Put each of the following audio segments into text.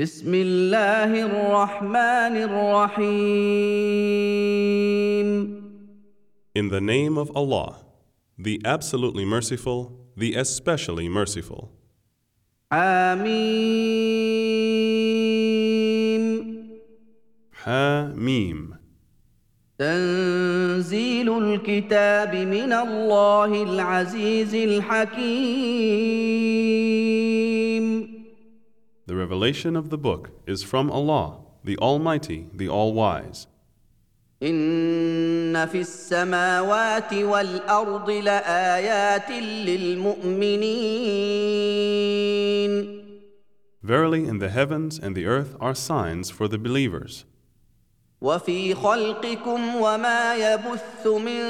بسم الله الرحمن الرحيم In the name of Allah, the absolutely merciful, the especially merciful. حميم Ha-mim. تنزيل الكتاب من الله العزيز الحكيم The revelation of the book is from Allah, the Almighty, the All-Wise. ان في السماوات والارض لايات للمؤمنين Verily, in the heavens and the earth are signs for the believers. وفي خلقكم وما يبث من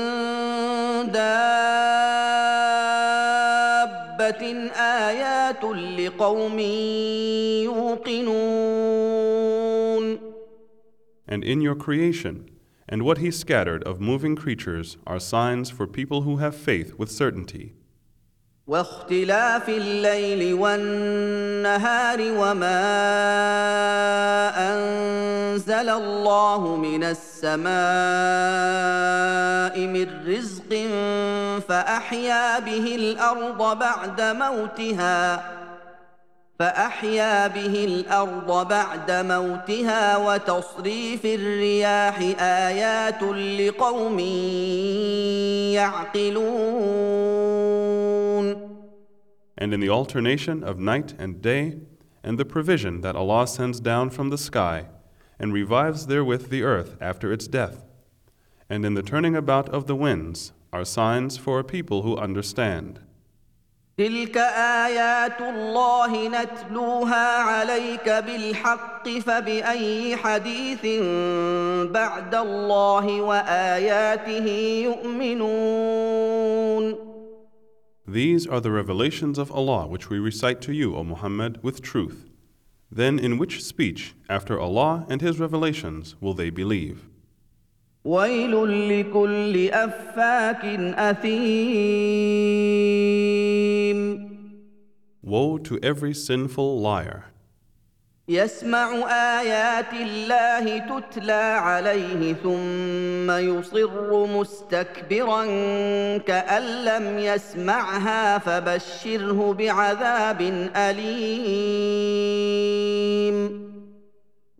دابه ايات لقوم يوقنون And in your creation, and what He scattered of moving creatures are signs for people who have faith with certainty. واختلاف الليل والنهار وما انزل الله من السماء من رزق فاحيا به الارض بعد موتها فاحيا به الارض بعد موتها وتصريف الرياح ايات لقوم يعقلون And in the alternation of night and day, and the provision that Allah sends down from the sky, and revives therewith the earth after its death, and in the turning about of the winds, are signs for a people who understand. تلك ايات الله نتلوها عليك بالحق فباي حديث بعد الله واياته يؤمنون These are the revelations of Allah which we recite to you, O Muhammad, with truth. Then in which speech, after Allah and His revelations, will they believe? ويل لكل أفاك أثيم Woe to every sinful liar. يسمع آيات الله تتلى عليه ثم يصر مستكبرا كأن لم يسمعها فبشره بعذاب أليم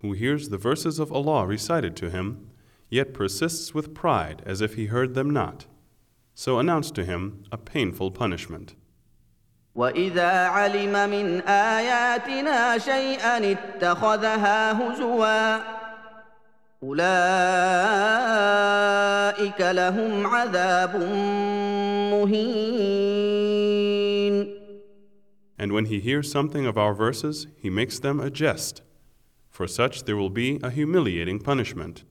who hears the verses of Allah recited to him, yet persists with pride as if he heard them not. So announce to him a painful punishment. واذا علم من اياتنا شيئا اتخذها هزوا اولئك لهم عذاب مهين And when he hears something of our verses, he makes them a jest. For such there will be a humiliating punishment.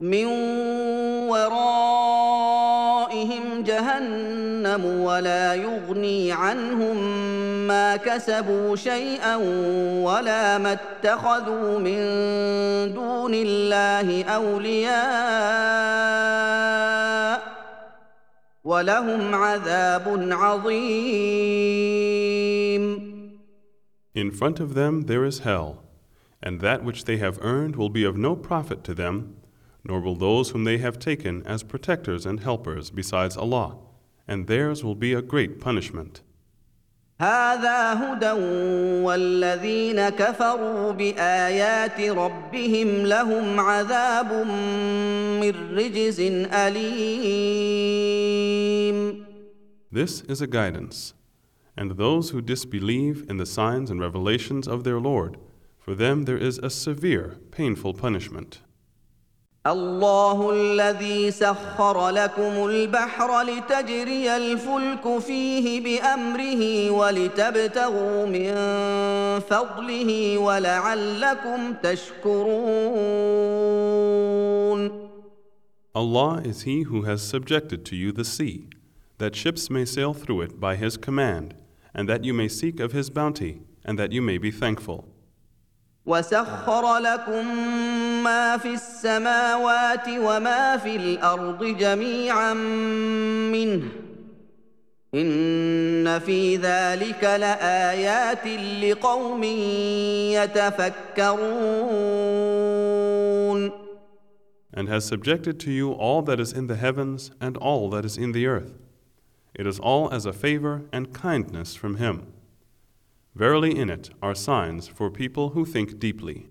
من ورائهم جهنم ولا يغني عنهم ما كسبوا شيئا ولا ما اتخذوا من دون الله اولياء ولهم عذاب عظيم. In front of them there is hell, and that which they have earned will be of no profit to them, nor will those whom they have taken as protectors and helpers besides Allah, and theirs will be a great punishment. هذا هدى والذين كفروا بايات ربهم لهم عذاب من رجز اليم This is a guidance, and those who disbelieve in the signs and revelations of their Lord, for them there is a severe, painful punishment. الله الذي سخر لكم البحر لتجري الفلك فيه بامره ولتبتغوا من فضله ولعلكم تشكرون Allah is He who has subjected to you the sea, that ships may sail through it by His command, and that you may seek of His bounty, and that you may be thankful. وسخر لكم ما في السماوات وما في الأرض جميعا منه ان في ذلك لايات لقوم يتفكرون and has subjected to you all that is in the heavens and all that is in the earth. It is all as a favor and kindness from Him. Verily, in it are signs for people who think deeply.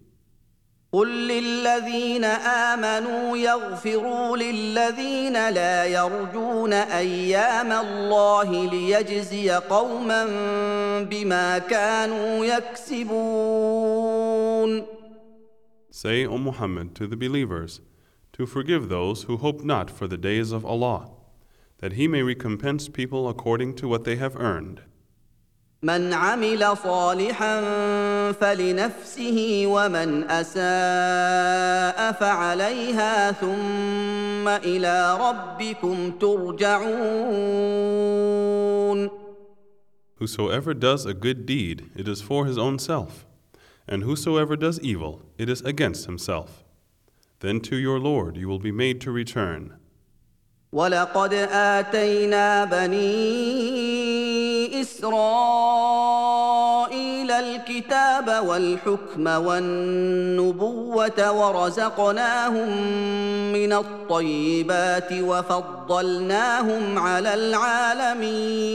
قل للذين امنوا يغفروا للذين لا يرجون ايام الله ليجزي قوما بما كانوا يكسبون Say, O Muhammad, to the believers, to forgive those who hope not for the days of Allah, that He may recompense people according to what they have earned. من عمل صالحا فلنفسه ومن اساء فعليها ثم الى ربكم ترجعون Whosoever does a good deed, it is for his own self, and whosoever does evil, it is against himself. Then to your Lord you will be made to return. ولقد اتينا بني اسرائيل الكتاب والحكم والنبوه ورزقناهم من الطيبات وفضلناهم على العالمين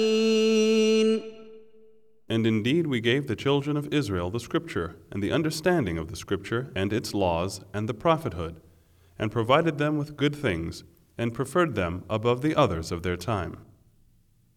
And indeed, we gave the children of Israel the Scripture, and the understanding of the Scripture, and its laws, and the prophethood, and provided them with good things, and preferred them above the others of their time.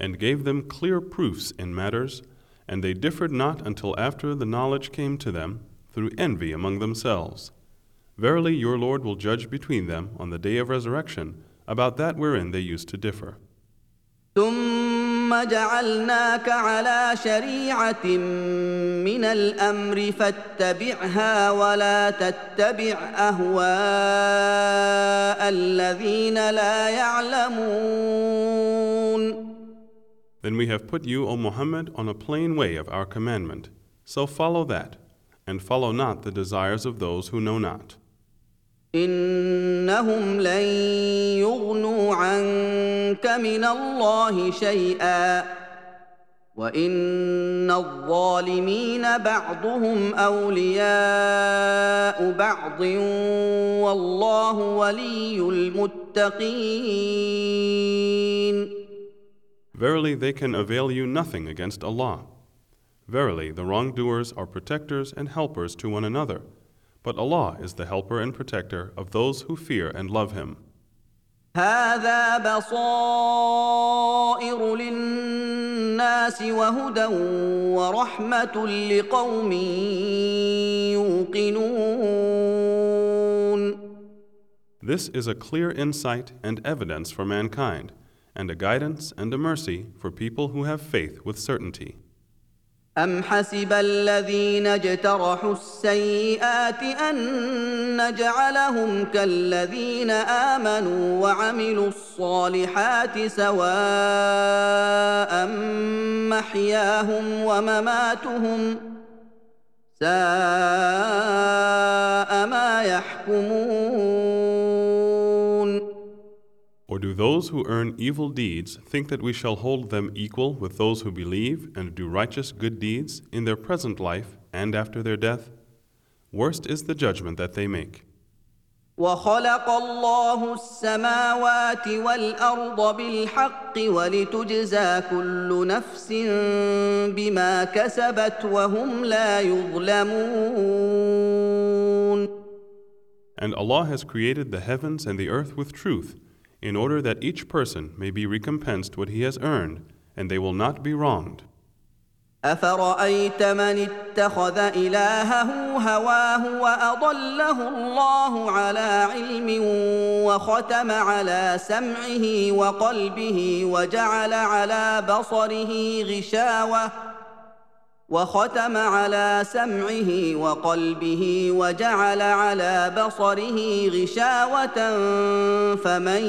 And gave them clear proofs in matters, and they differed not until after the knowledge came to them through envy among themselves. Verily, your Lord will judge between them on the day of resurrection about that wherein they used to differ. ثم جعلناك على شريعه من الامر فاتبعها ولا تتبع اهواء الذين لا يعلمون Then we have put you, O Muhammad, on a plain way of our commandment. So follow that, and follow not the desires of those who know not. انهم لن يغنوا عنك من الله شيئا وان الظالمين بعضهم اولياء بعض والله ولي المتقين Verily, they can avail you nothing against Allah. Verily, the wrongdoers are protectors and helpers to one another. But Allah is the helper and protector of those who fear and love Him. هذا بصائر للناس وهدى ورحمه لقوم يوقنون This is a clear insight and evidence for mankind, and a guidance and a mercy for people who have faith with certainty. أم حسب الذين اجترحوا السيئات أن نجعلهم كالذين آمنوا وعملوا الصالحات سواء محياهم ومماتهم ساء ما يحكمون Or do those who earn evil deeds think that we shall hold them equal with those who believe and do righteous good deeds in their present life and after their death? Worst is the judgment that they make. وخلق الله السماوات والارض بالحق ولتجزى كل نفس بما كسبت وهم لا يظلمون And Allah has created the heavens and the earth with truth, in order that each person may be recompensed what he has earned, and they will not be wronged. افرايت من اتخذ الهه هواه واضله الله على علم وختم على سمعه وقلبه وجعل على بصره غشاوه وختم على سمعه وقلبه وجعل على بصره غشاوه فمن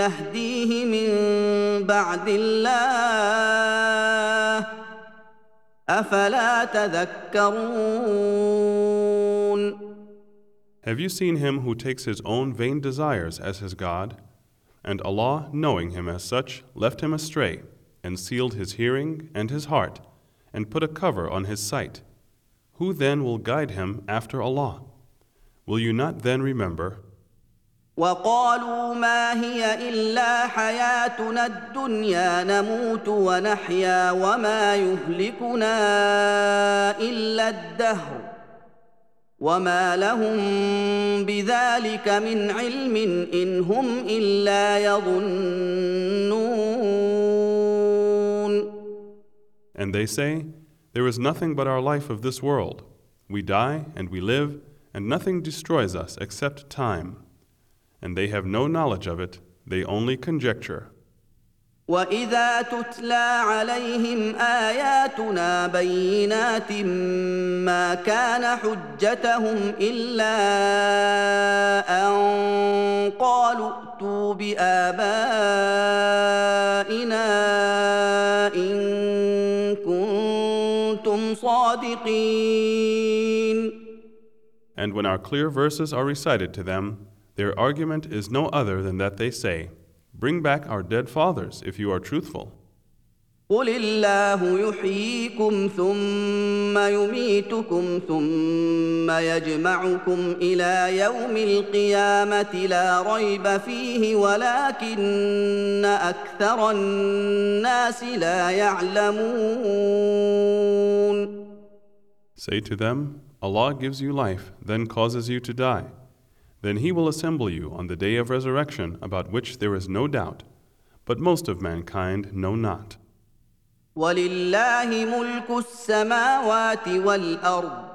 يهديه من بعد الله افلا تذكرون Have you seen him who takes his own vain desires as his God? And Allah, knowing him as such, left him astray, and sealed his hearing and his heart, and put a cover on his sight. Who then will guide him after Allah? Will you not then remember? وقالوا ما هي الا حياتنا الدنيا نموت ونحيا وما يهلكنا الا الدهر وما لهم بذلك من علم ان هم الا يظنون And they say, There is nothing but our life of this world. We die and we live, and nothing destroys us except time. And they have no knowledge of it, they only conjecture. واذا تتلى عليهم اياتنا بينات ما كان حجتهم الا ان قالوا ائتوا بابائنا ان كنتم صادقين And when our clear verses are recited to them, their argument is no other than that they say, Bring back our dead fathers if you are truthful. قل الله يحييكم ثم يميتكم ثم يجمعكم الى يوم القيامه لا ريب فيه ولكن اكثر الناس لا يعلمون Say to them, Allah gives you life, then causes you to die. Then He will assemble you on the day of resurrection, about which there is no doubt. But most of mankind know not. ولله ملك السماوات والارض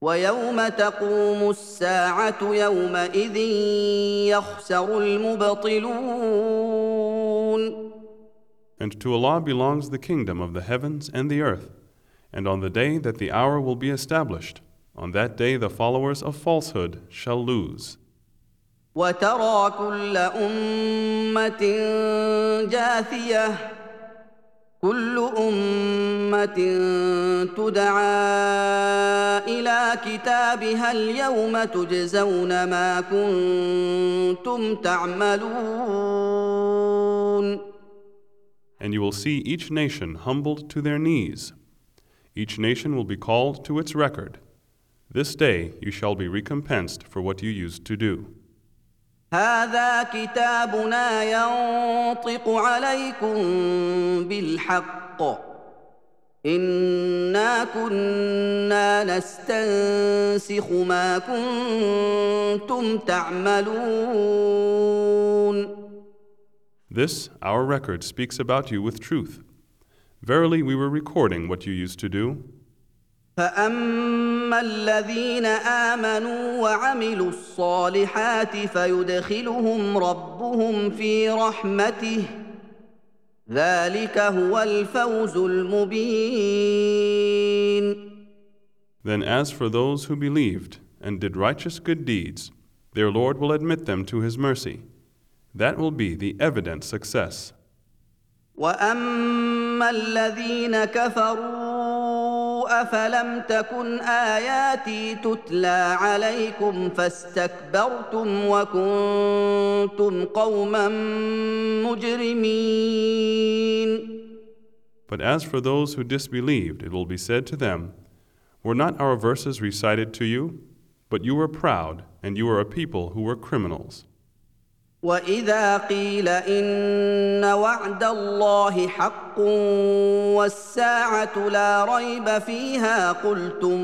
ويوم تقوم الساعة يومئذ يخسر المبطلون And to Allah belongs the kingdom of the heavens and the earth. And on the day that the hour will be established, on that day the followers of falsehood shall lose. وترى كل امه جاثيه كل امه تدعى الى كتابها اليوم تجزون ما كنتم تعملون And you will see each nation humbled to their knees. Each nation will be called to its record. This day you shall be recompensed for what you used to do. هذا كتابنا ينطق عليكم بالحق انا كنا نستنسخ ما كنتم تعملون This, our record, speaks about you with truth. Verily, we were recording what you used to do. فاما الذين امنوا وعملوا الصالحات فيدخلهم ربهم في رحمته ذلك هو الفوز المبين Then, as for those who believed and did righteous good deeds, their Lord will admit them to His mercy. That will be the evident success. واما الذين كفروا افلم تكن اياتي تتلى عليكم فاستكبرتم وكنتم قوما مجرمين But as for those who disbelieved, it will be said to them, Were not our verses recited to you? But you were proud, and you were a people who were criminals. واذا قيل ان وعد الله حق والساعة لا ريب فيها قلتم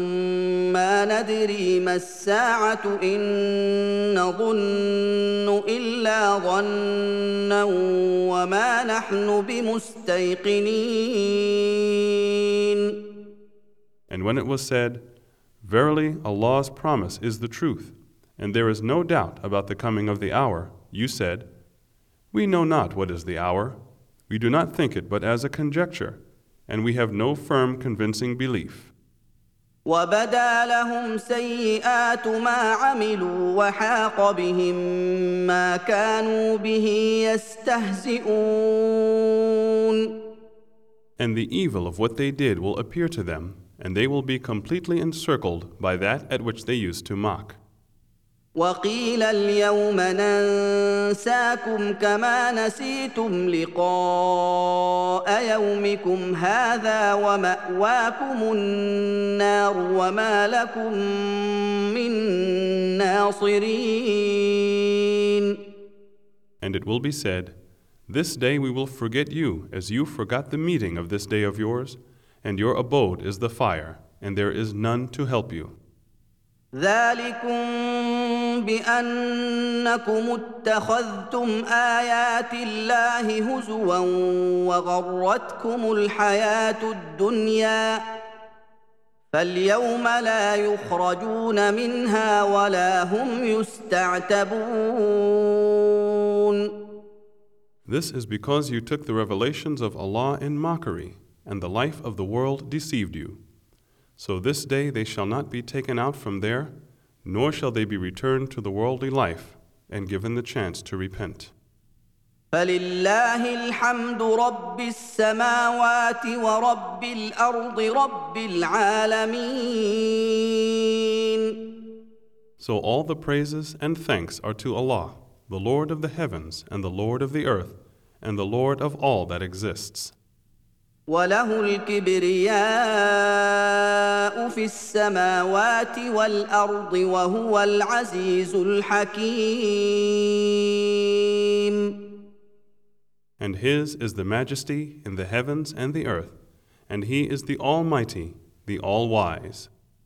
ما ندري ما الساعة ان نظن الا ظنا وما نحن بمستيقنين And when it was said, Verily, Allah's promise is the truth, and there is no doubt about the coming of the hour, you said, We know not what is the hour. We do not think it but as a conjecture, and we have no firm convincing belief. وبدا لهم سيئات ما عملوا وحاق بهم ما كانوا به يستهزئون And the evil of what they did will appear to them, and they will be completely encircled by that at which they used to mock. وقيل اليوم ننساكم كما نسيتم لقاء يومكم هذا وماواكم النار وما لكم من ناصرين And it will be said, This day we will forget you as you forgot the meeting of this day of yours, and your abode is the fire, and there is none to help you. ذلكم بانكم اتخذتم ايات الله هزوا وغرتكم الحياة الدنيا فاليوم لا يخرجون منها ولا هم يستعتبون This is because you took the revelations of Allah in mockery, and the life of the world deceived you. So this day they shall not be taken out from there, nor shall they be returned to the worldly life and given the chance to repent. فلله الحمد رب السماوات ورب الارض رب العالمين So all the praises and thanks are to Allah, the Lord of the heavens and the Lord of the earth, and the Lord of all that exists. وله الكبرياء في السماوات والارض وهو العزيز الحكيم And His is the majesty in the heavens and the earth, and He is the Almighty, the All Wise.